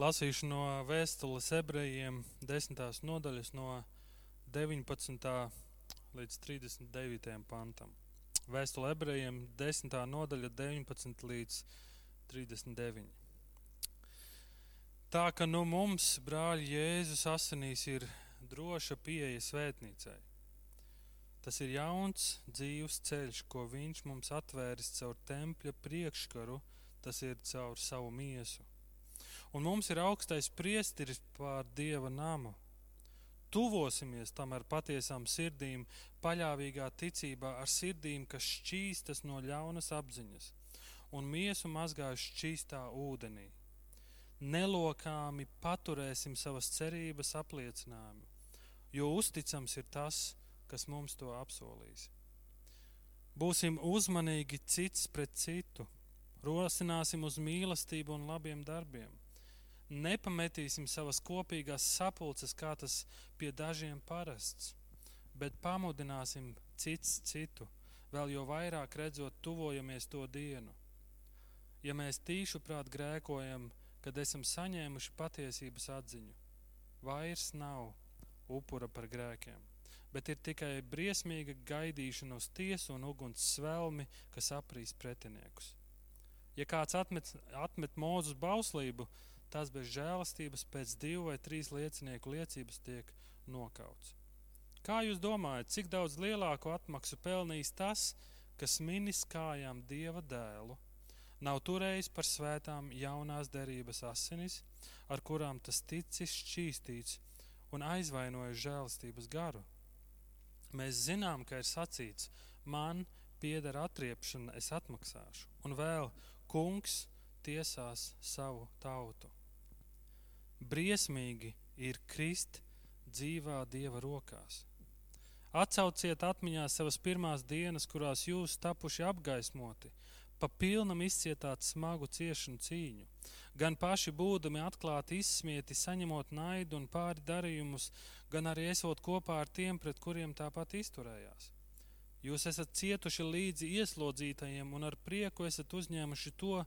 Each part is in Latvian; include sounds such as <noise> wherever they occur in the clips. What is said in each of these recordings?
Lasīšu no vēstules ebrejiem, 10. nodaļas, no 19. līdz 39. pantam. Vēstule ebrejiem, 10. nodaļa, 19 līdz 39. Tā ka nu mums, brāļi, Jēzus asinīs ir droša pieeja svētnīcai. Tas ir jauns, dzīves ceļš, ko viņš mums atvēris caur tempļa priekškaru, tas ir caur savu miesu un mums ir augstais priesteris pār dieva namu. Tuvosimies tam ar patiesām sirdīm, paļāvīgā ticībā, ar sirdīm, kas šķīstas no ļaunas apziņas, un miesu mazgājuši šķīstā ūdenī. Nelokāmi paturēsim savas cerības apliecinājumu, jo uzticams ir tas, kas mums to apsolīs. Būsim uzmanīgi cits pret citu, rosināsim uz mīlestību un labiem darbiem nepametīsim savas kopīgās sapulces, kā tas pie dažiem parasts, bet pamudināsim cits citu, vēl jo vairāk redzot, tuvojamies to dienu. Ja mēs tīšu prāt grēkojam, kad esam saņēmuši patiesības atziņu, vairs nav upura par grēkiem, bet ir tikai briesmīga gaidīšana uz tiesu un uguns svelmi, kas aprīs pretiniekus. Ja kāds atmet, atmet mūzu bauslību, tas bez žēlastības pēc divu vai trīs liecinieku liecības tiek nokauts. Kā jūs domājat, cik daudz lielāku atmaksu pelnīs tas, kas minis kājām dieva dēlu, nav turējis par svētām jaunās derības asinis, ar kurām tas ticis šķīstīts un aizvainojis žēlastības garu? Mēs zinām, ka ir sacīts, man pieder atriepšana, es atmaksāšu, un vēl kungs tiesās savu tautu. Briesmīgi ir krist dzīvā dieva rokās. Atcauciet atmiņā savas pirmās dienas, kurās jūs tapuši apgaismoti, pa pilnam izcietāt smagu ciešanu cīņu, gan paši būdami atklāti izsmieti, saņemot naidu un pāri darījumus, gan arī esot kopā ar tiem, pret kuriem tāpat izturējās. Jūs esat cietuši līdzi ieslodzītajiem un ar prieku esat uzņēmuši to,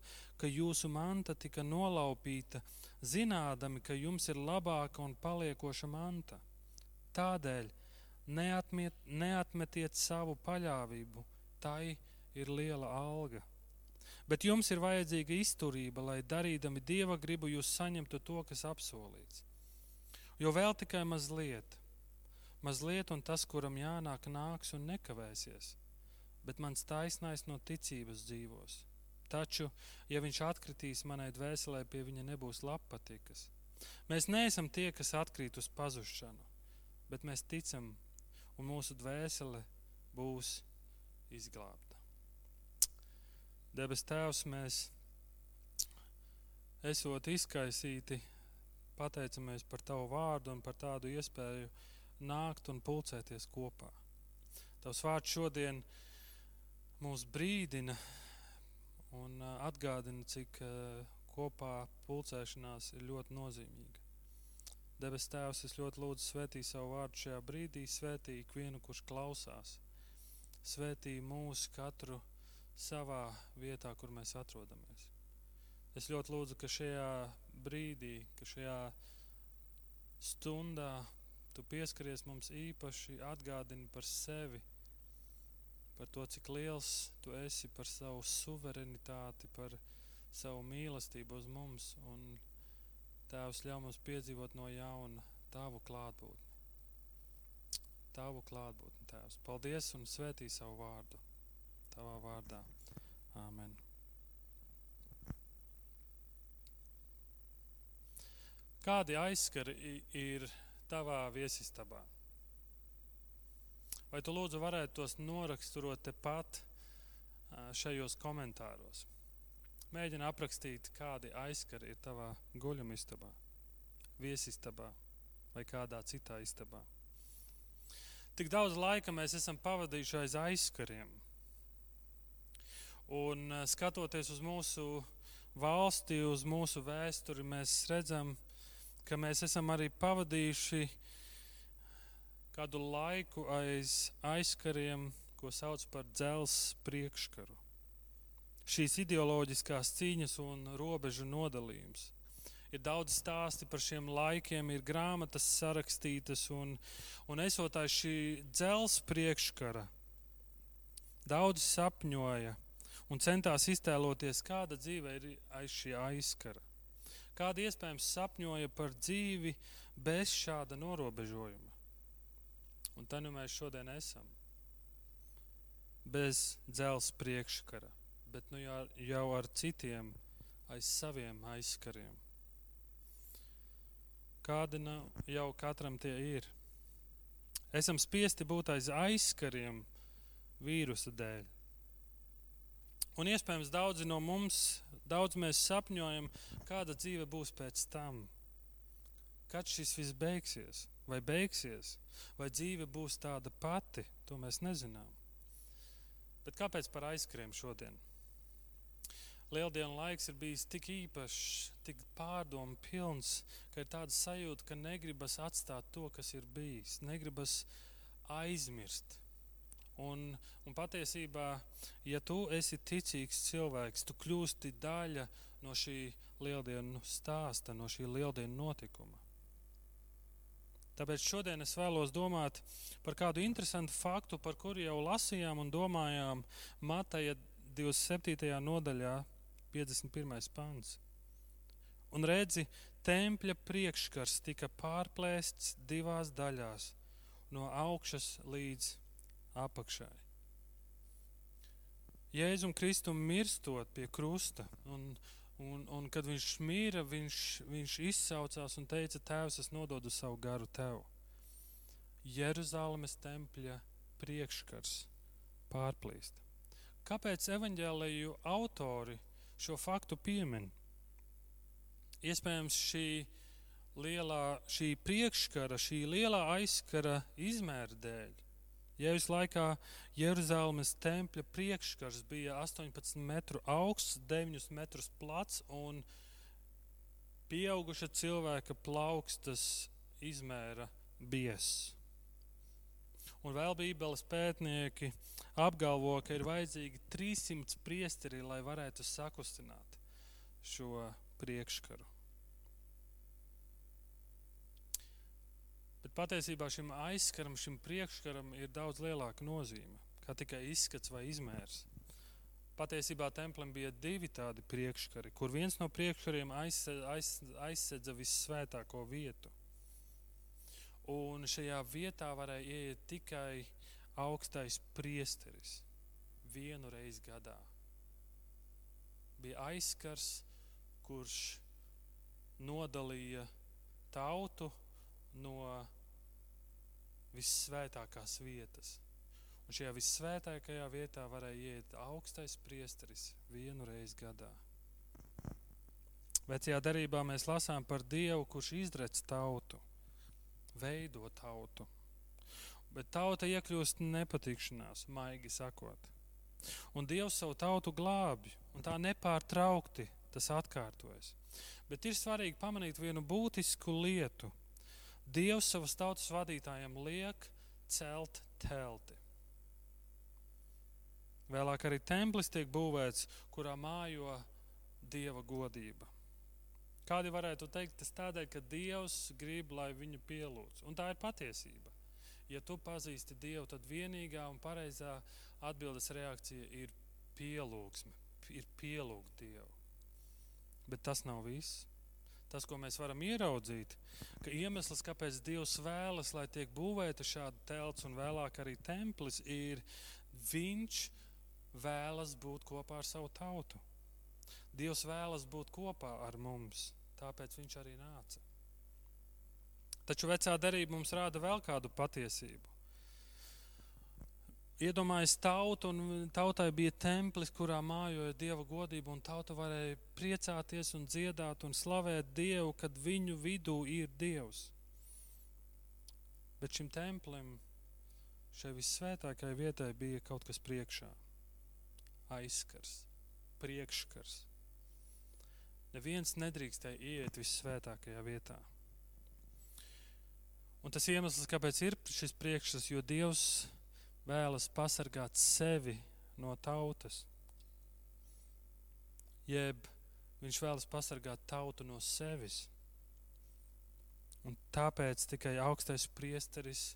ka jūsu manta tika nolaupīta, zinādami, ka jums ir labāka un paliekoša manta. Tādēļ neatmiet, neatmetiet savu paļāvību, tai ir liela alga. Bet jums ir vajadzīga izturība, lai darīdami dieva gribu jūs saņemtu to, kas apsolīts. Jo vēl tikai mazliet Mazliet, un tas, kuram jānāk, nāks un nekavēsies, bet mans taisnais no ticības dzīvos. Taču, ja viņš atkritīs manai dvēselē, pie viņa nebūs lapatikas. Mēs neesam tie, kas atkrīt uz pazušanu, bet mēs ticam, un mūsu dvēsele būs izglābta. Debes Tēvs, mēs esot izkaisīti, pateicamies par Tavu vārdu un par tādu iespēju nākt un pulcēties kopā. Tavs vārds šodien mūs brīdina un atgādina, cik kopā pulcēšanās ir ļoti nozīmīga. Debes Tēvs, es ļoti lūdzu svētī savu vārdu šajā brīdī, svētī ikvienu, kurš klausās, svētī mūsu katru savā vietā, kur mēs atrodamies. Es ļoti lūdzu, ka šajā brīdī, ka šajā stundā tu pieskaries mums īpaši, atgādini par sevi, par to, cik liels tu esi, par savu suverenitāti, par savu mīlestību uz mums. Un Tēvs ļauj mums piedzīvot no jauna Tavu klātbūtni. Tavu klātbūtni, Tēvs. Paldies un svētī savu vārdu. Tavā vārdā. Āmen. Kādi aizskari ir tavā viesistabā. Vai tu lūdzu varētu tos noraksturot tepat šajos komentāros? Mēģini aprakstīt, kādi aizskari ir tavā guļamistabā, viesistabā vai kādā citā istabā. Tik daudz laika mēs esam pavadījuši aiz aizskariem. Un skatoties uz mūsu valsti, uz mūsu vēsturi, mēs redzam, ka ka mēs esam arī pavadījuši kādu laiku aiz aizkariem, ko sauc par dzelzs priekškaru. Šīs ideoloģiskās cīņas un robežu nodalījums ir daudz stāsti par šiem laikiem, ir grāmatas sarakstītas, un, un esot aiz šī dzels priekškara, daudzi sapņoja un centās iztēloties, kāda dzīve ir aiz šī aizkara. Kāda iespējams sapņoja par dzīvi bez šāda norobežojuma. Un tā nu mēs šodien esam. Bez dzels priekškara, bet nu jau, jau ar citiem aiz saviem aizkariem. Kādi nu jau katram tie ir? Esam spiesti būt aiz aizkariem vīrusa dēļ. Un iespējams daudzi no mums, daudz mēs sapņojam, kāda dzīve būs pēc tam. Kad šis viss beigsies, vai beigsies, vai dzīve būs tāda pati, to mēs nezinām. Bet kāpēc par aizskriem šodien? Lieldienu laiks ir bijis tik īpašs, tik pārdomu pilns, ka ir tāda sajūta, ka negribas atstāt to, kas ir bijis, negribas aizmirst Un, un patiesībā, ja tu esi ticīgs cilvēks, tu kļūsti daļa no šī lieldienu stāsta, no šī lieldienu notikuma. Tāpēc šodien es vēlos domāt par kādu interesantu faktu, par kuru jau lasījām un domājām Mateja 27. nodaļā, 51. pants. Un redzi, tempļa priekškars tika pārplēsts divās daļās, no augšas līdz apakšai. Jēzum Kristum mirstot pie krusta, un, un, un kad viņš mīra, viņš, viņš izsaucās un teica, Tēvs, es nododu savu garu tev. Jeruzalemes tempļa priekškars pārplīst. Kāpēc evaņģēlēju autori šo faktu piemin? Iespējams, šī lielā, šī priekškara, šī lielā aizskara izmēra dēļ. Jēzus laikā Jeruzalemes tempļa priekškars bija 18 metru augsts, 9 metrus plats un pieauguša cilvēka plaukstas izmēra biezs. Un vēl Bībeles pētnieki apgalvo, ka ir vajadzīgi 300 priesteri, lai varētu sakustināt šo priekškaru. Bet patiesībā šim aizskaram, šim priekškaram ir daudz lielāka nozīme kā tikai izskats vai izmērs. Patiesībā templem bija divi tādi priekškari, kur viens no priekškariem aizsedza, aiz, aizsedza vissvētāko vietu. Un šajā vietā varēja ieiet tikai augstais priesteris vienu reizi gadā. Bija aizskars, kurš nodalīja tautu no vissvētākās vietas. Un šajā vissvētākajā vietā varēja iet augstais priesteris vienu reizi gadā. Vecajā darbā mēs lasām par Dievu, kurš izredz tautu, veido tautu. Bet tauta iekļūst nepatikšanās, maigi sakot. Un Dievs savu tautu glābi, un tā nepārtraukti tas atkārtojas. Bet ir svarīgi pamanīt vienu būtisku lietu Dievs savas tautas vadītājiem liek celt telti. Vēlāk arī templis tiek būvēts, kurā mājo dieva godība. Kādi varētu teikt, tas tādēļ, ka Dievs grib, lai viņu pielūdz. Un tā ir patiesība. Ja tu pazīsti Dievu, tad vienīgā un pareizā atbildes reakcija ir pielūgsme, ir pielūgt Dievu. Bet tas nav viss tas, ko mēs varam ieraudzīt, ka iemesls, kāpēc Dievs vēlas, lai tiek būvēta šāda telts un vēlāk arī templis, ir Viņš vēlas būt kopā ar savu tautu. Dievs vēlas būt kopā ar mums, tāpēc Viņš arī nāca. Taču vecā derība mums rāda vēl kādu patiesību. Iedomājas tautu, un tautai bija templis, kurā mājoja dieva godība, un tauta varēja priecāties un dziedāt un slavēt Dievu, kad viņu vidū ir Dievs. Bet šim templim, šai vissvētākajai vietai, bija kaut kas priekšā - aizskars, priekškars. Neviens nedrīkstēja ieiet vissvētākajā vietā. Un tas iemesls, kāpēc ir šis priekšstats, jo Dievs vēlas pasargāt sevi no tautas, jeb viņš vēlas pasargāt tautu no sevis. Un tāpēc tikai augstais priesteris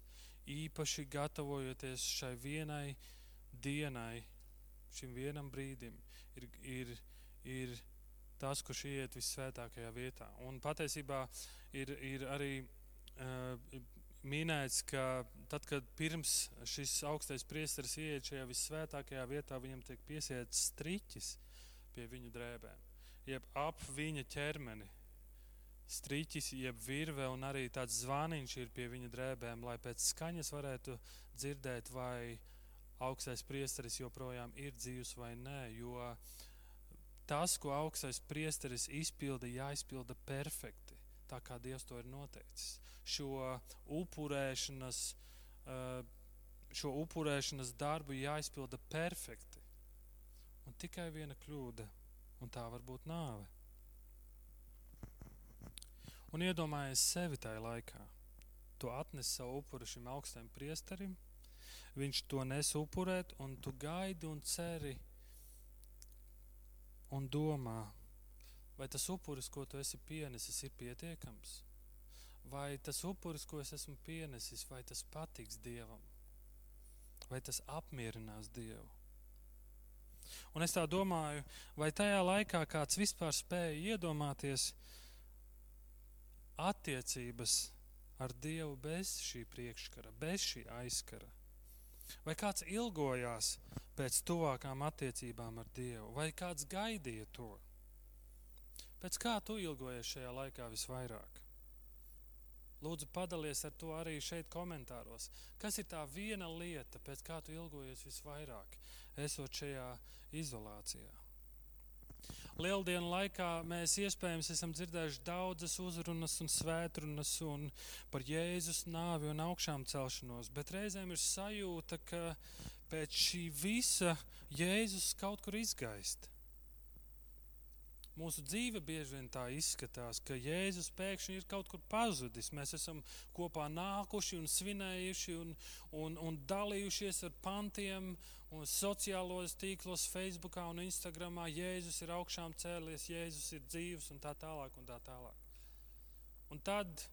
īpaši gatavojoties šai vienai dienai, šim vienam brīdim, ir, ir, ir tas, kurš iet visvētākajā vietā. Un patiesībā ir, ir arī uh, minēts, ka tad, kad pirms šis augstais priesteris iet šajā visvētākajā vietā, viņam tiek piesiets striķis pie viņu drēbēm, jeb ap viņa ķermeni striķis, jeb virve, un arī tāds zvaniņš ir pie viņa drēbēm, lai pēc skaņas varētu dzirdēt, vai augstais priesteris joprojām ir dzīvs vai nē. Jo tas, ko augstais priesteris izpilda, jāizpilda perfekti, tā kā Dievs to ir noteicis. Šo upurēšanas, eh, šo upurēšanas darbu jāizpilda perfekti. Un tikai viena kļūda, un tā var būt nāve. Un iedomājies sevi tajā laikā. Tu atnes savu upuri šim augstajam priesterim, viņš to nes upurēt, un tu gaidi un ceri un domā, vai tas upuris, ko tu esi pienesis, ir pietiekams? Vai tas upuris, ko es esmu pienesis, vai tas patiks Dievam? Vai tas apmierinās Dievu? Un es tā domāju, vai tajā laikā kāds vispār spēja iedomāties, attiecības ar Dievu bez šī priekškara, bez šī aizkara? Vai kāds ilgojās pēc tuvākām attiecībām ar Dievu, vai kāds gaidīja to? Pēc kā tu ilgojies šajā laikā visvairāk? Lūdzu, padalies ar to arī šeit komentāros. Kas ir tā viena lieta, pēc kā tu ilgojies visvairāk, esot šajā izolācijā? Lieldienu laikā mēs iespējams esam dzirdējuši daudzas uzrunas un svētrunas un par Jēzus nāvi un augšām celšanos, bet reizēm ir sajūta, ka pēc šī visa Jēzus kaut kur izgaist. Mūsu dzīve bieži vien tā izskatās, ka Jēzus pēkšņi ir kaut kur pazudis. Mēs esam kopā nākuši un svinējuši un, un, un dalījušies ar pantiem un sociālos tīklos, Facebookā un Instagramā. Jēzus ir augšām cēlies, Jēzus ir dzīvs un tā tālāk. Un tā tālāk. Un tad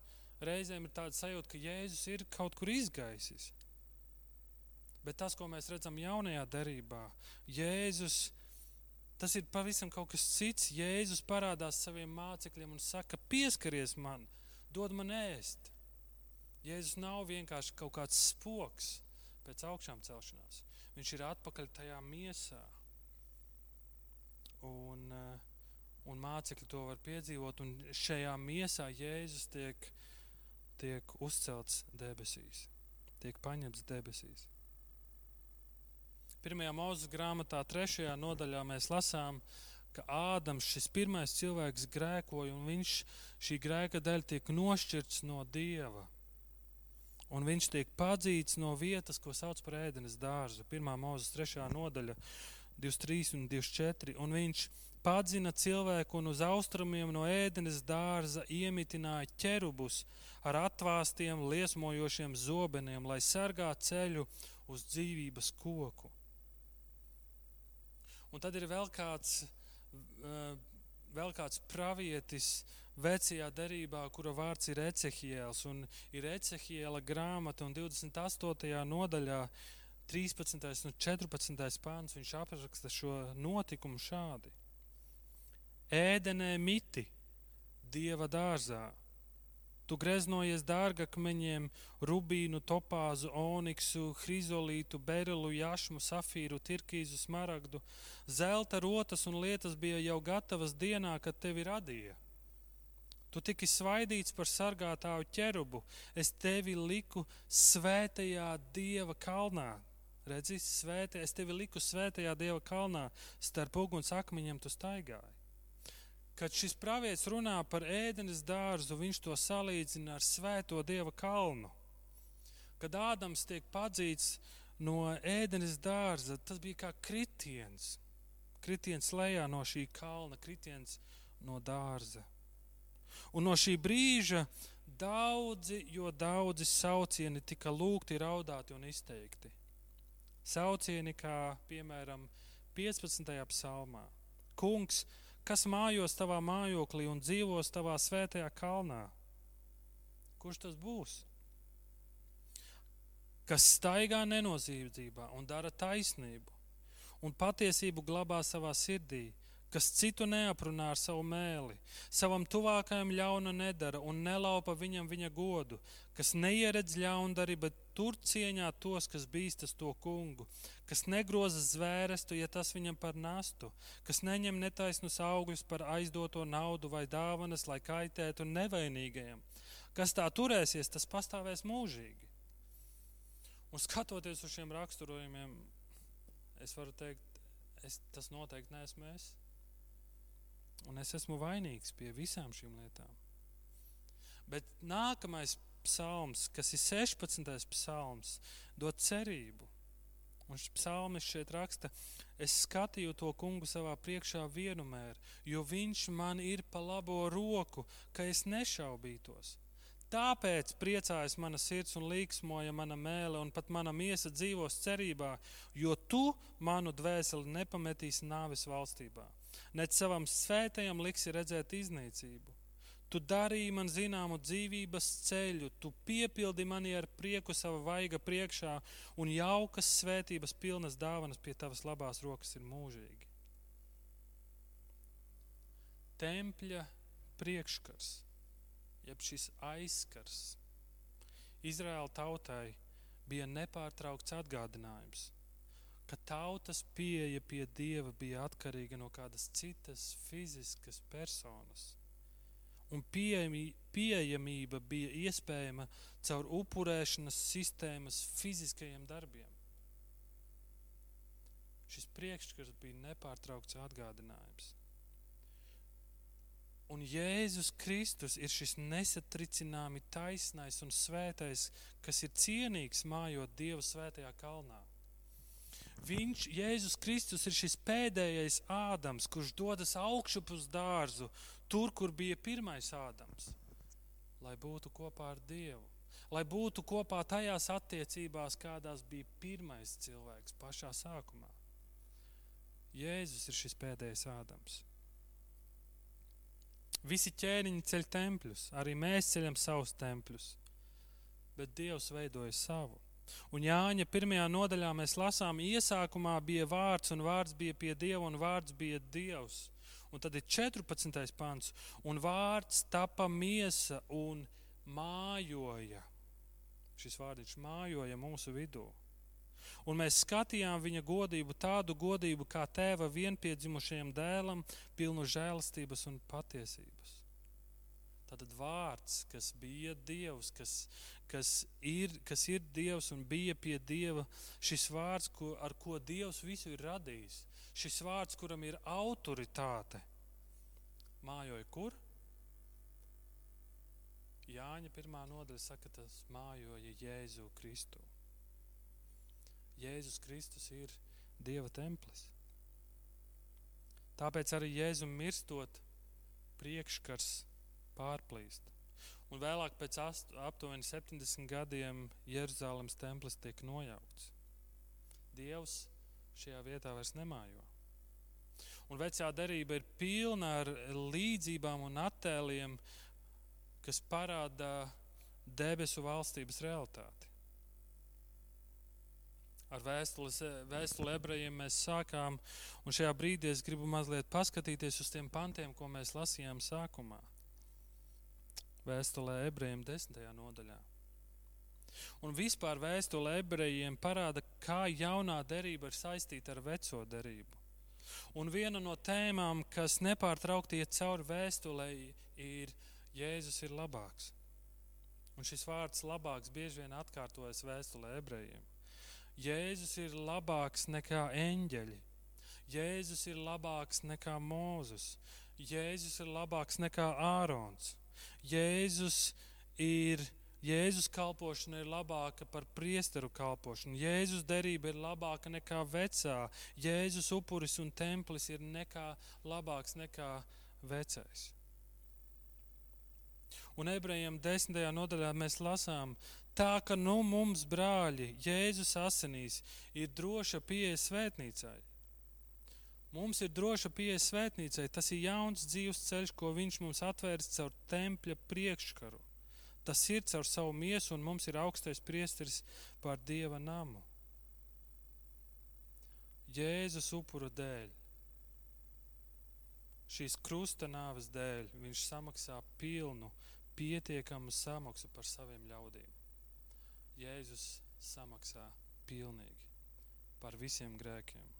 reizēm ir tāda sajūta, ka Jēzus ir kaut kur izgaisis. Bet tas, ko mēs redzam jaunajā derībā, Jēzus ir Tas ir pavisam kaut kas cits. Jēzus parādās saviem mācekļiem un saka, pieskaries man, dod man ēst. Jēzus nav vienkārši kaut kāds spoks pēc augšām celšanās. Viņš ir atpakaļ tajā miesā. Un, eh, un mācekļi to var piedzīvot, un šajā miesā Jēzus tiek, tiek uzcelts debesīs, tiek paņemts debesīs. Pirmajā mūzes grāmatā, trešajā nodaļā mēs lasām, ka Ādams, šis pirmais cilvēks, grēkoja, un viņš šī grēka dēļ tiek nošķirts no Dieva. Un viņš tiek padzīts no vietas, ko sauc par ēdenes dārzu. Pirmā mūzes trešā nodaļa, 23 un 24. Un viņš padzina cilvēku un uz austrumiem no ēdenes dārza iemitināja ķerubus ar atvāstiem, liesmojošiem zobeniem, lai sargā ceļu uz dzīvības koku. Un tad ir vēl kāds, eh, vēl kāds pravietis vecajā derībā, kura vārds ir Ecehiels. Un ir Ecehiela grāmata un 28. nodaļā 13. un 14. pāns viņš apraksta šo notikumu šādi. Ēdenē miti dieva dārzā Tu greznojies dārgakmeņiem, rubīnu, topāzu, oniksu, hrizolītu, berilu, jašmu, safīru, tirkīzu, smaragdu. Zelta rotas un lietas bija jau gatavas dienā, kad tevi radīja. Tu tiki svaidīts par sargātāju ķerubu, es tevi liku svētajā dieva kalnā. Redzi, svētē, es tevi liku svētajā dieva kalnā, starp uguns akmeņiem tu staigāji. Kad šis pravietis runā par ēdenes dārzu, viņš to salīdzina ar svēto dieva kalnu. Kad Ādams tiek padzīts no ēdenes dārza, tas bija kā kritiens. Kritiens lejā no šī kalna, kritiens no dārza. Un no šī brīža daudzi, jo daudzi saucieni tika lūgti, raudāti un izteikti. Saucieni kā piemēram 15. psalmā. Kungs, kas mājos tavā mājoklī un dzīvos tavā svētajā kalnā. Kurš tas būs? Kas staigā nenozīmībā un dara taisnību, un patiesību glabā savā sirdī, kas citu neaprunā ar savu mēli, savam tuvākajam ļauna nedara un nelaupa viņam viņa godu, kas neieredz ļaundari, bet tur cieņā tos, kas bīstas to kungu, kas negroza zvērestu, ja tas viņam par nastu, kas neņem netaisnus augļus par aizdoto naudu vai dāvanas, lai kaitētu nevainīgajam. Kas tā turēsies, tas pastāvēs mūžīgi. Un skatoties uz šiem raksturojumiem, es varu teikt, es, tas noteikti neesmu es. Un es esmu vainīgs pie visām šīm lietām. Bet nākamais psalms, kas ir 16. psalms, dod cerību. Un šis psalmis šeit raksta, es skatīju to kungu savā priekšā vienmēr, jo viņš man ir pa labo roku, ka es nešaubītos. Tāpēc priecājas mana sirds un līksmoja mana mēlē, un pat mana miesa dzīvos cerībā, jo tu manu dvēseli nepametīsi nāves valstībā nec savam svētajam liksi redzēt iznīcību. Tu darīji man zināmu dzīvības ceļu, tu piepildi mani ar prieku sava vaiga priekšā, un jaukas svētības pilnas dāvanas pie tavas labās rokas ir mūžīgi. Tempļa priekškars, jeb šis aizskars, Izraēla tautai bija nepārtraukts atgādinājums ka tautas pieeja pie Dieva bija atkarīga no kādas citas fiziskas personas. Un pieejamība bija iespējama caur upurēšanas sistēmas fiziskajiem darbiem. Šis priekšskats bija nepārtraukts atgādinājums. Un Jēzus Kristus ir šis nesatricināmi taisnais un svētais, kas ir cienīgs mājot Dieva svētajā kalnā. Viņš, Jēzus Kristus, ir šis pēdējais Ādams, kurš dodas augšup uz dārzu, tur, kur bija pirmais Ādams, lai būtu kopā ar Dievu, lai būtu kopā tajās attiecībās, kādās bija pirmais cilvēks pašā sākumā. Jēzus ir šis pēdējais Ādams. Visi ķēniņi ceļ tempļus, arī mēs ceļam savus tempļus, bet Dievs veidoja savu. Un Jāņa pirmajā nodaļā mēs lasām, iesākumā bija vārds, un vārds bija pie Dieva, un vārds bija Dievs. Un tad ir 14. pants, un vārds tapa miesa un mājoja. Šis vārdiņš mājoja mūsu vidū. Un mēs skatījām viņa godību, tādu godību kā tēva vienpiedzimušajam dēlam, pilnu žēlastības un patiesības. Tātad vārds, kas bija Dievs, kas, kas, ir, kas ir Dievs un bija pie Dieva, šis vārds, ko, ar ko Dievs visu ir radījis, šis vārds, kuram ir autoritāte, mājoja kur? Jāņa pirmā nodaļa saka, tas mājoja Jēzu Kristu. Jēzus Kristus ir Dieva templis. Tāpēc arī Jēzum mirstot priekškars pārplīst. Un vēlāk, pēc aptuveni 70 gadiem, Jeruzalemes templis tiek nojaukts. Dievs šajā vietā vairs nemājo. Un vecā derība ir pilna ar līdzībām un attēliem, kas parāda debesu valstības realitāti. Ar vēstuli ebrejiem mēs sākām, un šajā brīdī es gribu mazliet paskatīties uz tiem pantiem, ko mēs lasījām sākumā vēstulē ebrejiem desmitajā nodaļā. Un vispār vēstule ebrejiem parāda, kā jaunā derība ir saistīta ar veco derību. Un viena no tēmām, kas nepārtraukti iet cauri vēstulē, ir Jēzus ir labāks. Un šis vārds labāks bieži vien atkārtojas vēstulē ebrejiem. Jēzus ir labāks nekā eņģeļi. Jēzus ir labāks nekā Mūzus. Jēzus ir labāks nekā Ārons. Jēzus ir. Jēzus kalpošana ir labāka par priesteru kalpošanu. Jēzus derība ir labāka nekā vecā. Jēzus upuris un templis ir nekā labāks nekā vecais. Un ebrejiem desmitajā nodaļā mēs lasām, tā ka nu mums, brāļi, Jēzus asinīs ir droša pieeja svētnīcai. Mums ir droša pieeja svētnīcai. Tas ir jauns dzīves ceļš, ko viņš mums atvērs caur tempļa priekškaru. Tas ir caur savu miesu, un mums ir augstais priesteris pār dieva namu. Jēzus upura dēļ, šīs krusta nāves dēļ, viņš samaksā pilnu, pietiekamu samaksu par saviem ļaudīm. Jēzus samaksā pilnīgi par visiem grēkiem.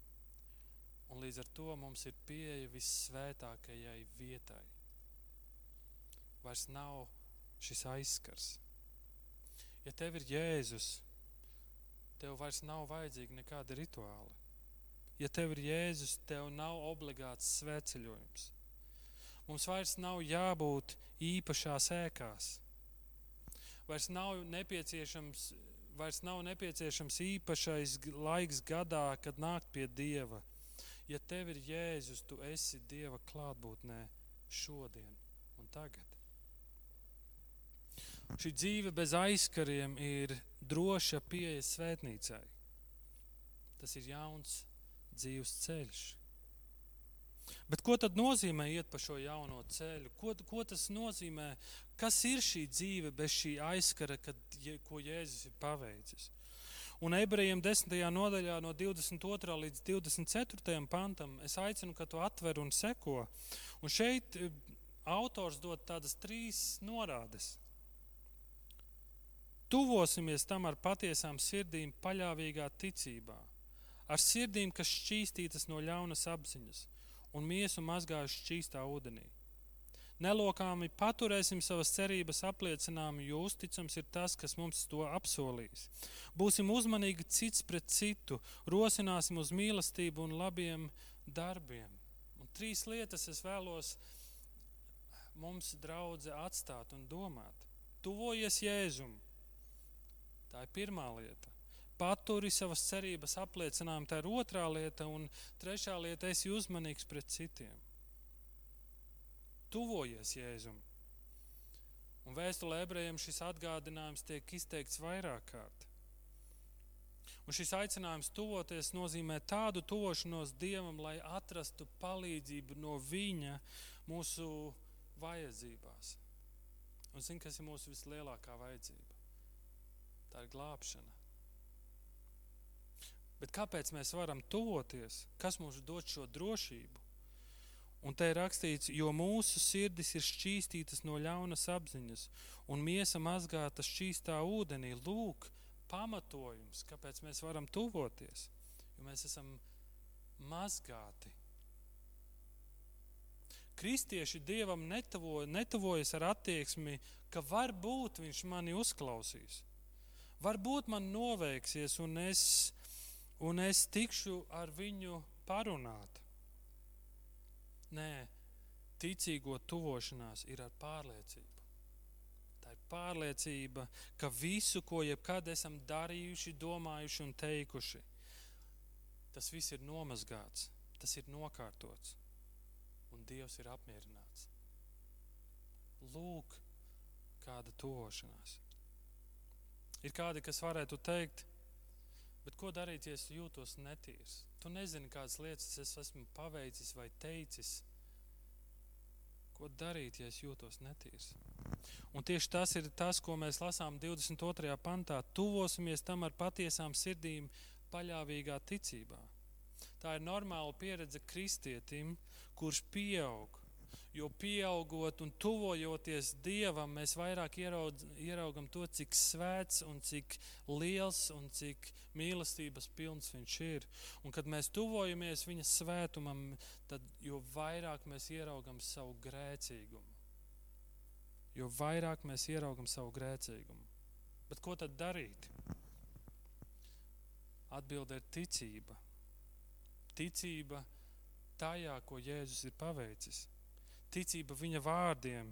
Un līdz ar to mums ir pieeja vissvētākajai vietai. Vairs nav šis aizskars. Ja tev ir Jēzus, tev vairs nav vajadzīgi nekādi rituāli. Ja tev ir Jēzus, tev nav obligāts svētceļojums. Mums vairs nav jābūt īpašās ēkās. Vairs nav nepieciešams, vairs nav nepieciešams īpašais laiks gadā, kad nākt pie Dieva. Ja tev ir Jēzus, tu esi Dieva klātbūtnē šodien un tagad. Šī dzīve bez aizkariem ir droša pieeja svētnīcai. Tas ir jauns dzīves ceļš. Bet ko tad nozīmē iet pa šo jauno ceļu? Ko, ko tas nozīmē? Kas ir šī dzīve bez šī aizskara, kad, ko Jēzus ir paveicis? Un ebrejiem 10. nodaļā, no 22. līdz 24. pantam, es aicinu, ka tu atver un seko. Un šeit eh, autors dod tādas trīs norādes. Tuvosimies tam ar patiesām sirdīm, paļāvīgā ticībā, ar sirdīm, kas šķīstītas no ļaunas apziņas un miesu mazgājuši šķīstā ūdenī. Nelokāmi paturēsim savas cerības apliecinājumu, jo uzticams ir tas, kas mums to apsolīs. Būsim uzmanīgi cits pret citu, rosināsim uz mīlestību un labiem darbiem. Un trīs lietas es vēlos mums, draugi, atstāt un domāt. Tuvojies Jēzumam, Tā ir pirmā lieta. Paturi savas cerības apliecinājumu, tā ir otrā lieta, un trešā lieta - esi uzmanīgs pret citiem. Tuvojies Jēzum. Un vēstulē ebrejiem šis atgādinājums tiek izteikts vairāk kārt. Un šis aicinājums tuvoties nozīmē tādu tuvošanos Dievam, lai atrastu palīdzību no Viņa mūsu vajadzībās. Un zini, kas ir mūsu vislielākā vajadzība? Tā ir glābšana. Bet kāpēc mēs varam tuvoties? Kas mums dod šo drošību? Un te ir rakstīts, jo mūsu sirdis ir šķīstītas no ļaunas apziņas, un miesa mazgāta šķīstā ūdenī. Lūk, pamatojums, kāpēc mēs varam tuvoties. Jo mēs esam mazgāti. Kristieši dievam netavo, netavojas ar attieksmi, ka varbūt viņš mani uzklausīs. Varbūt man noveiksies, un es, un es tikšu ar viņu parunāt. Nē, ticīgo tuvošanās ir ar pārliecību. Tā ir pārliecība, ka visu, ko jebkad esam darījuši, domājuši un teikuši, tas viss ir nomazgāts, tas ir nokārtots, un Dievs ir apmierināts. Lūk, kāda tuvošanās. Ir kādi, kas varētu teikt, bet ko darīt, ja es jūtos netīrs? Tu nezini, kādas lietas es esmu paveicis vai teicis. Ko darīt, ja es jūtos netīrs? Un tieši tas ir tas, ko mēs lasām 22. pantā. Tuvosimies tam ar patiesām sirdīm, paļāvīgā ticībā. Tā ir normāla pieredze kristietim, kurš pieaug jo pieaugot un tuvojoties Dievam, mēs vairāk ieraudz, ieraugam to, cik svēts un cik liels un cik mīlestības pilns Viņš ir. Un kad mēs tuvojamies Viņa svētumam, tad jo vairāk mēs ieraugam savu grēcīgumu. Jo vairāk mēs ieraugam savu grēcīgumu. Bet ko tad darīt? Atbilde ir ticība. Ticība tajā, ko Jēzus ir paveicis ticība viņa vārdiem,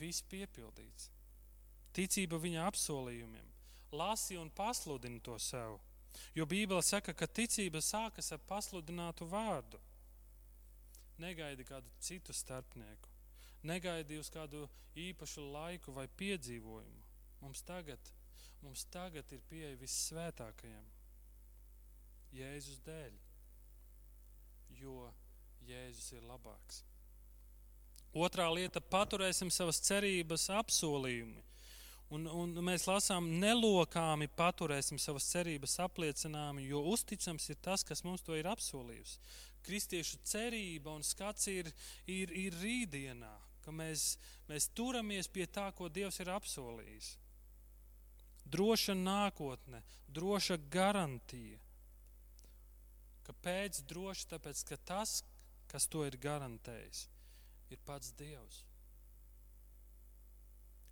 viss piepildīts. Ticība viņa apsolījumiem. Lasi un pasludini to sev. Jo Bībele saka, ka ticība sākas ar pasludinātu vārdu. Negaidi kādu citu starpnieku, negaidi uz kādu īpašu laiku vai piedzīvojumu. Mums tagad, mums tagad ir pieeja vissvētākajam Jēzus dēļ, jo Jēzus ir labāks. Otrā lieta - paturēsim savas cerības apsolījumi. Un, un mēs lasām, nelokāmi paturēsim savas cerības apliecinājumu, jo uzticams ir tas, kas mums to ir apsolījis. Kristiešu cerība un skats ir, ir, ir rītdienā, ka mēs, mēs turamies pie tā, ko Dievs ir apsolījis. Droša nākotne, droša garantija. Kāpēc droši? Tāpēc, ka tas, kas to ir garantējis, ir pats Dievs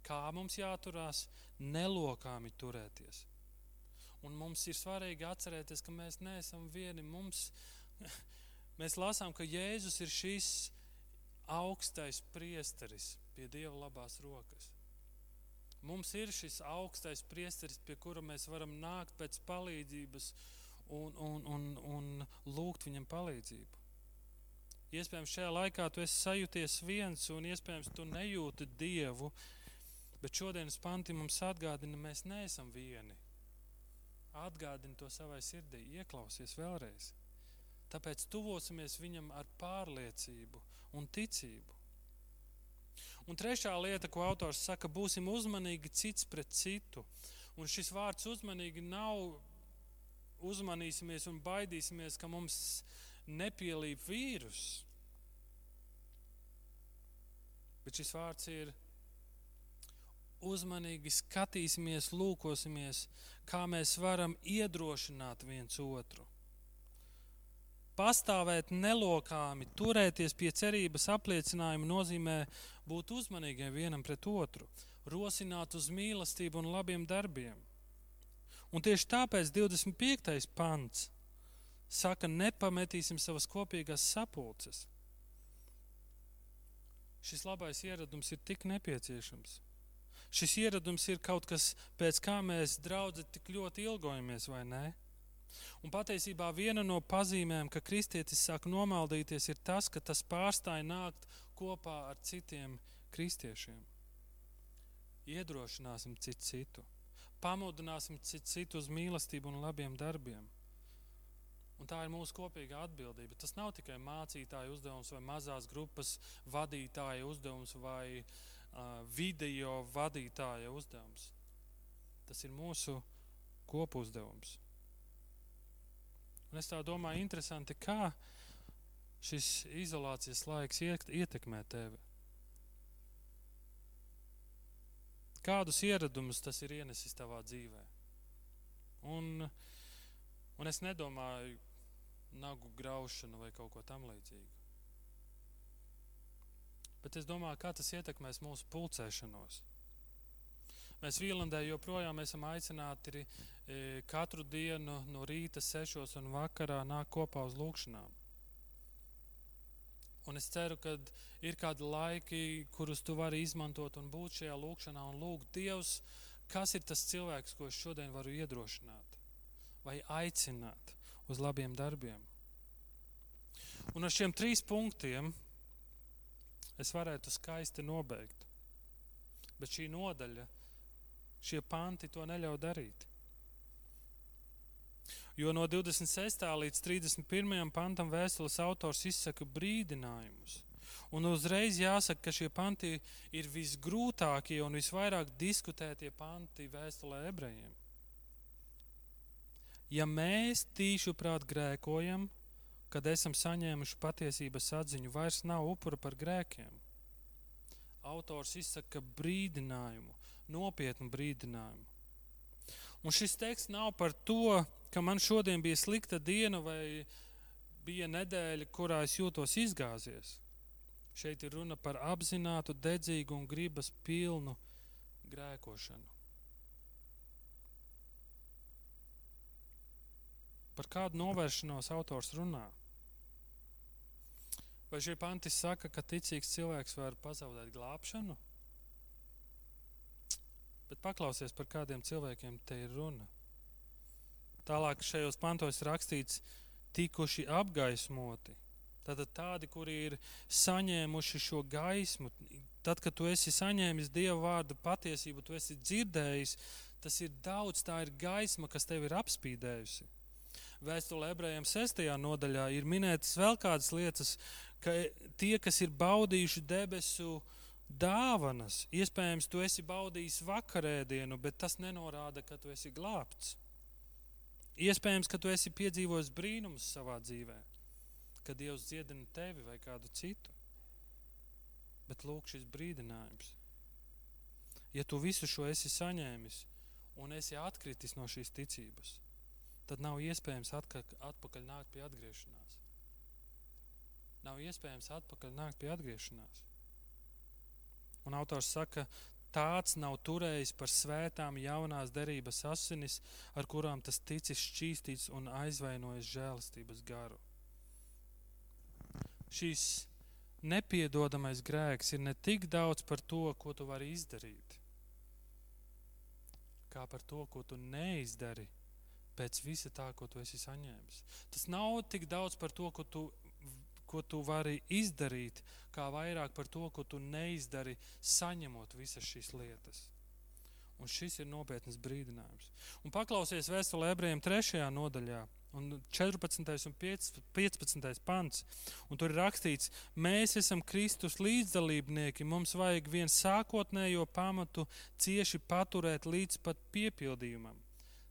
kā mums jāturās, nelokāmi turēties. Un mums ir svarīgi atcerēties, ka mēs neesam vieni. Mums, <laughs> mēs lasām, ka Jēzus ir šis augstais priesteris pie Dieva labās rokas. Mums ir šis augstais priesteris, pie kura mēs varam nākt pēc palīdzības un, un, un, un lūgt viņam palīdzību. Iespējams, šajā laikā tu esi sajūties viens, un iespējams, tu nejūti Dievu, Bet šodienas panti mums atgādina, mēs neesam vieni. Atgādini to savai sirdī, ieklausies vēlreiz. Tāpēc tuvosimies viņam ar pārliecību un ticību. Un trešā lieta, ko autors saka, būsim uzmanīgi cits pret citu. Un šis vārds uzmanīgi nav uzmanīsimies un baidīsimies, ka mums nepielīp vīrus. Bet šis vārds ir uzmanīgi skatīsimies, lūkosimies, kā mēs varam iedrošināt viens otru. Pastāvēt nelokāmi, turēties pie cerības apliecinājuma nozīmē būt uzmanīgiem vienam pret otru, rosināt uz mīlestību un labiem darbiem. Un tieši tāpēc 25. pants saka, nepametīsim savas kopīgās sapulces. Šis labais ieradums ir tik nepieciešams šis ieradums ir kaut kas, pēc kā mēs draugi tik ļoti ilgojamies, vai ne? Un patiesībā viena no pazīmēm, ka kristietis sāk nomaldīties, ir tas, ka tas pārstāja nākt kopā ar citiem kristiešiem. Iedrošināsim citu citu, pamudināsim citu citu uz mīlestību un labiem darbiem. Un tā ir mūsu kopīgā atbildība. Tas nav tikai mācītāja uzdevums vai mazās grupas vadītāja uzdevums vai uh, video vadītāja uzdevums. Tas ir mūsu kopu uzdevums. Un es tā domāju, interesanti, kā šis izolācijas laiks ietekmē tevi. Kādus ieradumus tas ir ienesis tavā dzīvē? Un, un es nedomāju nagu graušanu vai kaut ko tam līdzīgu. Bet es domāju, kā tas ietekmēs mūsu pulcēšanos. Mēs Vīlandē joprojām esam aicināti e, katru dienu no rīta, sešos un vakarā nākt kopā uz lūgšanām. Un es ceru, ka ir kādi laiki, kurus tu vari izmantot un būt šajā lūgšanā un lūgt Dievs, kas ir tas cilvēks, ko es šodien varu iedrošināt vai aicināt uz labiem darbiem. Un ar šiem trīs punktiem es varētu skaisti nobeigt. Bet šī nodaļa, šie panti to neļauj darīt. Jo no 26. līdz 31. pantam vēstules autors izsaka brīdinājumus. Un uzreiz jāsaka, ka šie panti ir visgrūtākie un visvairāk diskutētie panti vēstulē ebrejiem. Ja mēs tīšu prāt grēkojam, kad esam saņēmuši patiesības atziņu, vairs nav upura par grēkiem. Autors izsaka brīdinājumu, nopietnu brīdinājumu. Un šis teksts nav par to, ka man šodien bija slikta diena vai bija nedēļa, kurā es jūtos izgāzies. Šeit ir runa par apzinātu, dedzīgu un gribas pilnu grēkošanu. Par kādu novēršanos autors runā? Vai šie panti saka, ka ticīgs cilvēks var pazaudēt glābšanu? Bet paklausies, par kādiem cilvēkiem te ir runa. Tālāk šajos pantos rakstīts, tikuši apgaismoti. Tātad tādi, kuri ir saņēmuši šo gaismu, tad, kad tu esi saņēmis Dieva vārdu patiesību, tu esi dzirdējis, tas ir daudz, tā ir gaisma, kas tevi ir apspīdējusi. Vēstulē ebrejiem 6. nodaļā ir minētas vēl kādas lietas, ka tie, kas ir baudījuši debesu dāvanas. Iespējams, tu esi baudījis vakarēdienu, bet tas nenorāda, ka tu esi glābts. Iespējams, ka tu esi piedzīvojis brīnumus savā dzīvē, kad Dievs dziedina tevi vai kādu citu. Bet lūk, šis brīdinājums. Ja tu visu šo esi saņēmis un esi atkritis no šīs ticības, tad nav iespējams atpakaļ nākt pie atgriešanās. Nav iespējams atpakaļ nākt pie atgriešanās. Un autors saka, tāds nav turējis par svētām jaunās derības asinis, ar kurām tas ticis šķīstīts un aizvainojis žēlastības garu. Šīs nepiedodamais grēks ir ne tik daudz par to, ko tu vari izdarīt, kā par to, ko tu neizdari pēc visa tā, ko tu esi saņēmis. Tas nav tik daudz par to, ko tu ko tu vari izdarīt, kā vairāk par to, ko tu neizdari, saņemot visas šīs lietas. Un šis ir nopietns brīdinājums. Un paklausies vēstulē ebrejiem 3. nodaļā, un 14. un 15. pants. Un tur ir rakstīts, mēs esam Kristus līdzdalībnieki, mums vajag vien sākotnējo pamatu cieši paturēt līdz pat piepildījumam.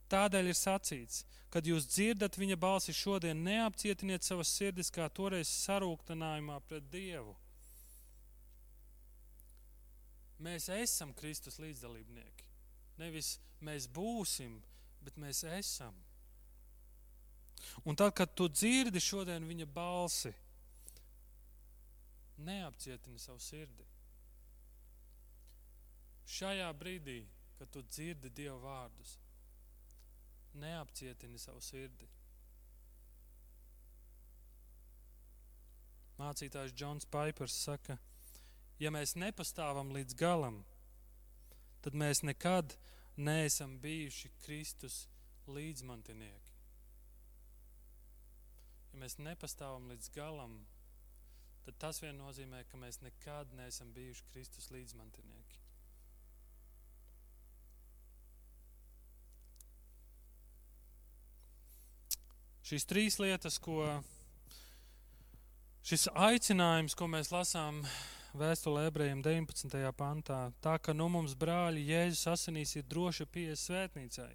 Tādēļ ir sacīts, kad jūs dzirdat viņa balsi šodien, neapcietiniet savas sirdis kā toreiz sarūktinājumā pret Dievu. Mēs esam Kristus līdzdalībnieki. Nevis mēs būsim, bet mēs esam. Un tad, kad tu dzirdi šodien viņa balsi, neapcietini savu sirdi. Šajā brīdī, kad tu dzirdi Dieva vārdus, neapcietini savu sirdi. Mācītājs Džons Paipers saka, ja mēs nepastāvam līdz galam, tad mēs nekad neesam bijuši Kristus līdzmantinieki. Ja mēs nepastāvam līdz galam, tad tas vien nozīmē, ka mēs nekad neesam bijuši Kristus līdzmantinieki. Šīs trīs lietas, ko šis aicinājums, ko mēs lasām vēstulē ebrejiem 19. pantā, tā ka nu mums brāļi Jēzus asinīs ir droša pieeja svētnīcai.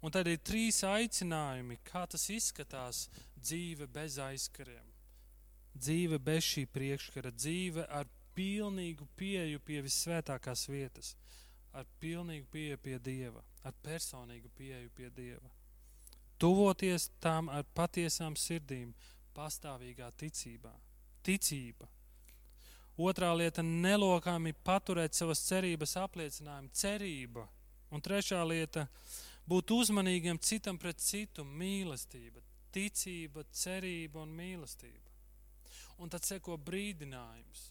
Un tad ir trīs aicinājumi, kā tas izskatās dzīve bez aizkariem. Dzīve bez šī priekškara, dzīve ar pilnīgu pieeju pie visvētākās vietas, ar pilnīgu pieeju pie Dieva, ar personīgu pieeju pie Dieva tuvoties tām ar patiesām sirdīm, pastāvīgā ticībā. Ticība. Otrā lieta - nelokāmi paturēt savas cerības apliecinājumu, cerība. Un trešā lieta - būt uzmanīgiem citam pret citu, mīlestība, ticība, cerība un mīlestība. Un tad seko brīdinājums.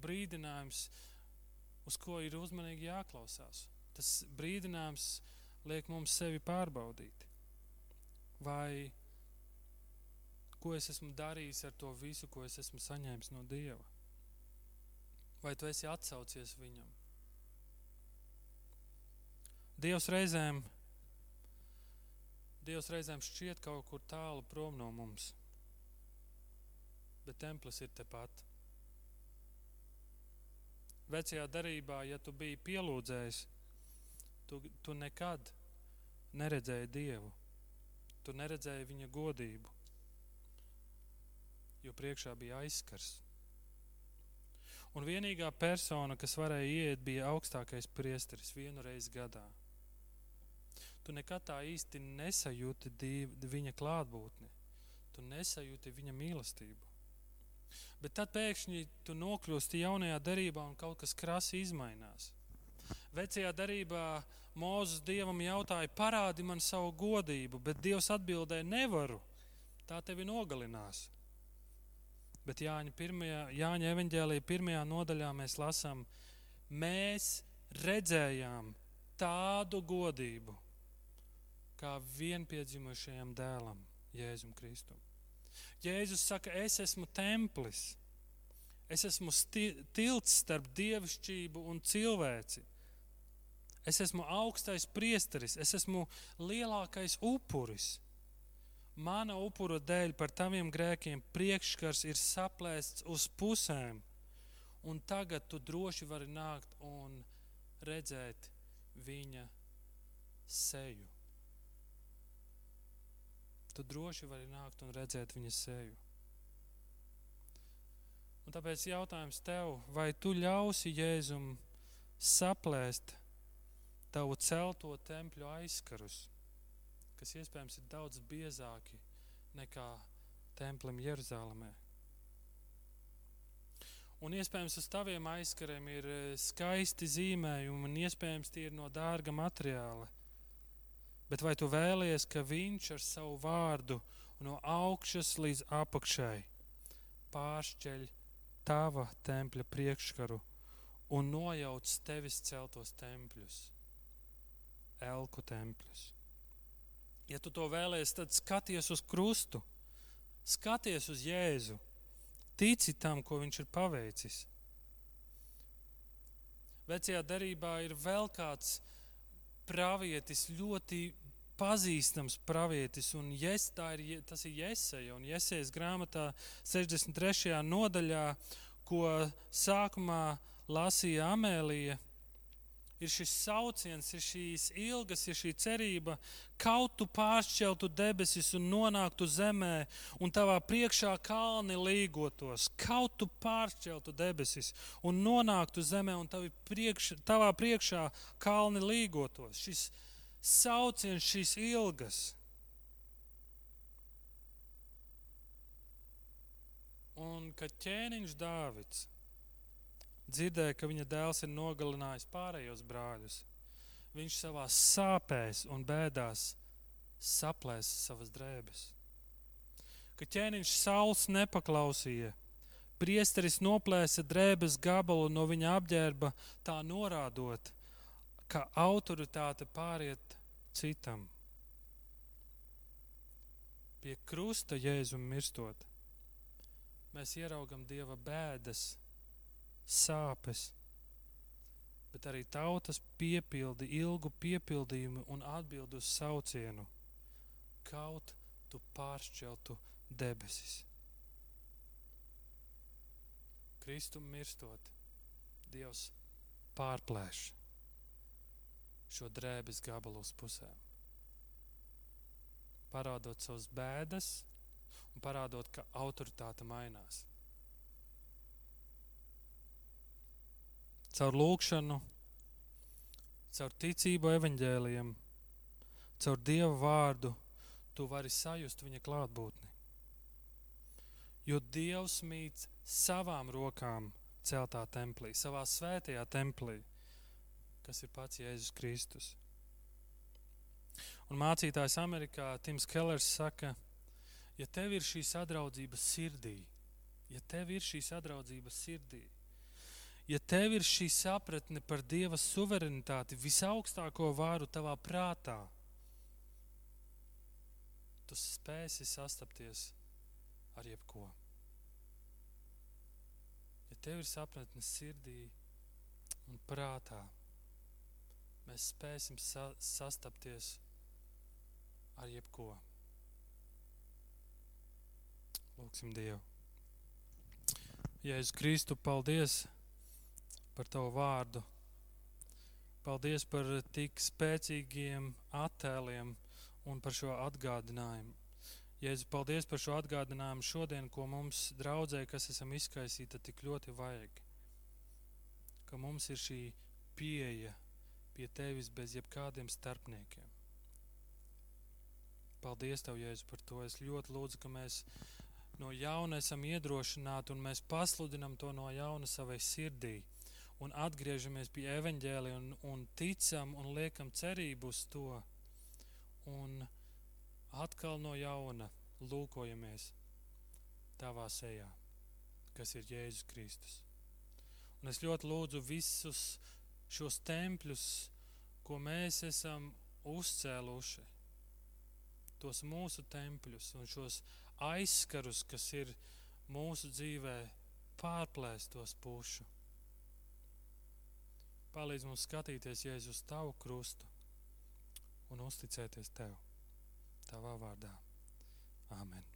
Brīdinājums, uz ko ir uzmanīgi jāklausās. Tas brīdinājums liek mums sevi pārbaudīt vai ko es esmu darījis ar to visu, ko es esmu saņēmis no Dieva? Vai tu esi atsaucies viņam? Dievs reizēm, Dievs reizēm šķiet kaut kur tālu prom no mums, bet templis ir tepat. Vecajā darbā, ja tu biji pielūdzējis, tu, tu nekad neredzēji Dievu. Tu neredzēji viņa godību, jo priekšā bija aizskars. Un vienīgā persona, kas varēja iet, bija augstākais priesteris vienu reizi gadā. Tu nekad tā īsti nesajūti viņa klātbūtni, tu nesajūti viņa mīlestību. Bet tad pēkšņi tu nokļūsti jaunajā darbā un kaut kas krasi izmainās. Vecajā darbā Mūzes dievam jautāja, parādi man savu godību, bet Dievs atbildēja, nevaru, tā tevi nogalinās. Bet Jāņa, pirmajā, Jāņa evanģēlīja pirmajā nodaļā mēs lasām, mēs redzējām tādu godību, kā vienpiedzimušajam dēlam, Jēzum Kristum. Jēzus saka, es esmu templis, es esmu tilts starp dievišķību un cilvēci. Es esmu augstais priesteris, es esmu lielākais upuris. Mana upura dēļ par taviem grēkiem priekšskars ir saplēsts uz pusēm, un tagad tu droši vari nākt un redzēt viņa seju. Tu droši vari nākt un redzēt viņa seju. Un tāpēc jautājums tev, vai tu ļausi Jēzum saplēst tavu celto tempļu aizkarus, kas iespējams ir daudz biezāki nekā templim Jeruzalemē. Un iespējams uz taviem aizkariem ir e, skaisti zīmējumi, un iespējams tie ir no dārga materiāla. Bet vai tu vēlies, ka viņš ar savu vārdu no augšas līdz apakšai pāršķeļ tava tempļa priekškaru un nojauc tevis celtos tempļus, elku tempļus? Ja tu to vēlēsies, tad skaties uz krustu, skaties uz Jēzu, tici tam, ko viņš ir paveicis. Vecajā darbā ir vēl kāds pravietis, ļoti pazīstams pravietis, un jes, ir, tas ir Jēzeja. Jēzejas grāmatā 63. nodaļā, ko sākumā lasīja Amēlija ir šis sauciens, ir šīs ilgas, ir šī cerība, kaut tu pāršķeltu debesis un nonāktu zemē, un tavā priekšā kalni līgotos, kaut tu pāršķeltu debesis un nonāktu zemē, un priekš, tavā priekšā kalni līgotos. Šis sauciens, šīs ilgas. Un kad ķēniņš Dāvids dzirdēja, ka viņa dēls ir nogalinājis pārējos brāļus. Viņš savā sāpēs un bēdās saplēsa savas drēbes. Kad ķēniņš Sauls nepaklausīja, priesteris noplēsa drēbes gabalu no viņa apģērba, tā norādot, ka autoritāte pāriet citam. Pie krusta jēzum mirstot, mēs ieraugam Dieva bēdas sāpes, bet arī tautas piepildi ilgu piepildījumu un atbildu uz saucienu. Kaut tu pāršķeltu debesis. Kristum mirstot, Dievs pārplēš šo drēbes gabalu uz pusēm. Parādot savus bēdas un parādot, ka autoritāte mainās. Caur lūkšanu, caur ticību evaņģēliem, caur Dieva vārdu, tu vari sajust viņa klātbūtni. Jo Dievs mīt savām rokām celtā templī, savā svētajā templī, kas ir pats Jēzus Kristus. Un mācītājs Amerikā Tims Kellers saka, ja tev ir šī sadraudzība sirdī, ja tev ir šī sadraudzība sirdī, ja tev ir šī sapratne par Dieva suverenitāti, visaugstāko vāru tavā prātā, tu spēsi sastapties ar jebko. Ja tev ir sapratne sirdī un prātā, mēs spēsim sa sastapties ar jebko. Lūksim Dievu. Jēzus Kristu, paldies! Par tavu vārdu. Paldies par tik spēcīgiem attēliem un par šo atgādinājumu. Jēzu, paldies par šo atgādinājumu šodien, ko mums draudzē, kas esam izkaisīti, tik ļoti vajag. Ka mums ir šī pieeja pie tevis bez jebkādiem starpniekiem. Paldies Tev, Jēzu, par to. Es ļoti lūdzu, ka mēs no jauna esam iedrošināti un mēs pasludinam to no jauna savai sirdī un atgriežamies pie evaņģēlija un, un ticam un liekam cerību uz to. Un atkal no jauna lūkojamies tavā sejā, kas ir Jēzus Kristus. Un es ļoti lūdzu visus šos tempļus, ko mēs esam uzcēluši, tos mūsu tempļus un šos aizskarus, kas ir mūsu dzīvē, pārplēst tos pušu Palīdz mums skatīties, Jēzus, uz tavu krustu un uzticēties tev. Tavā vārdā. Āmen.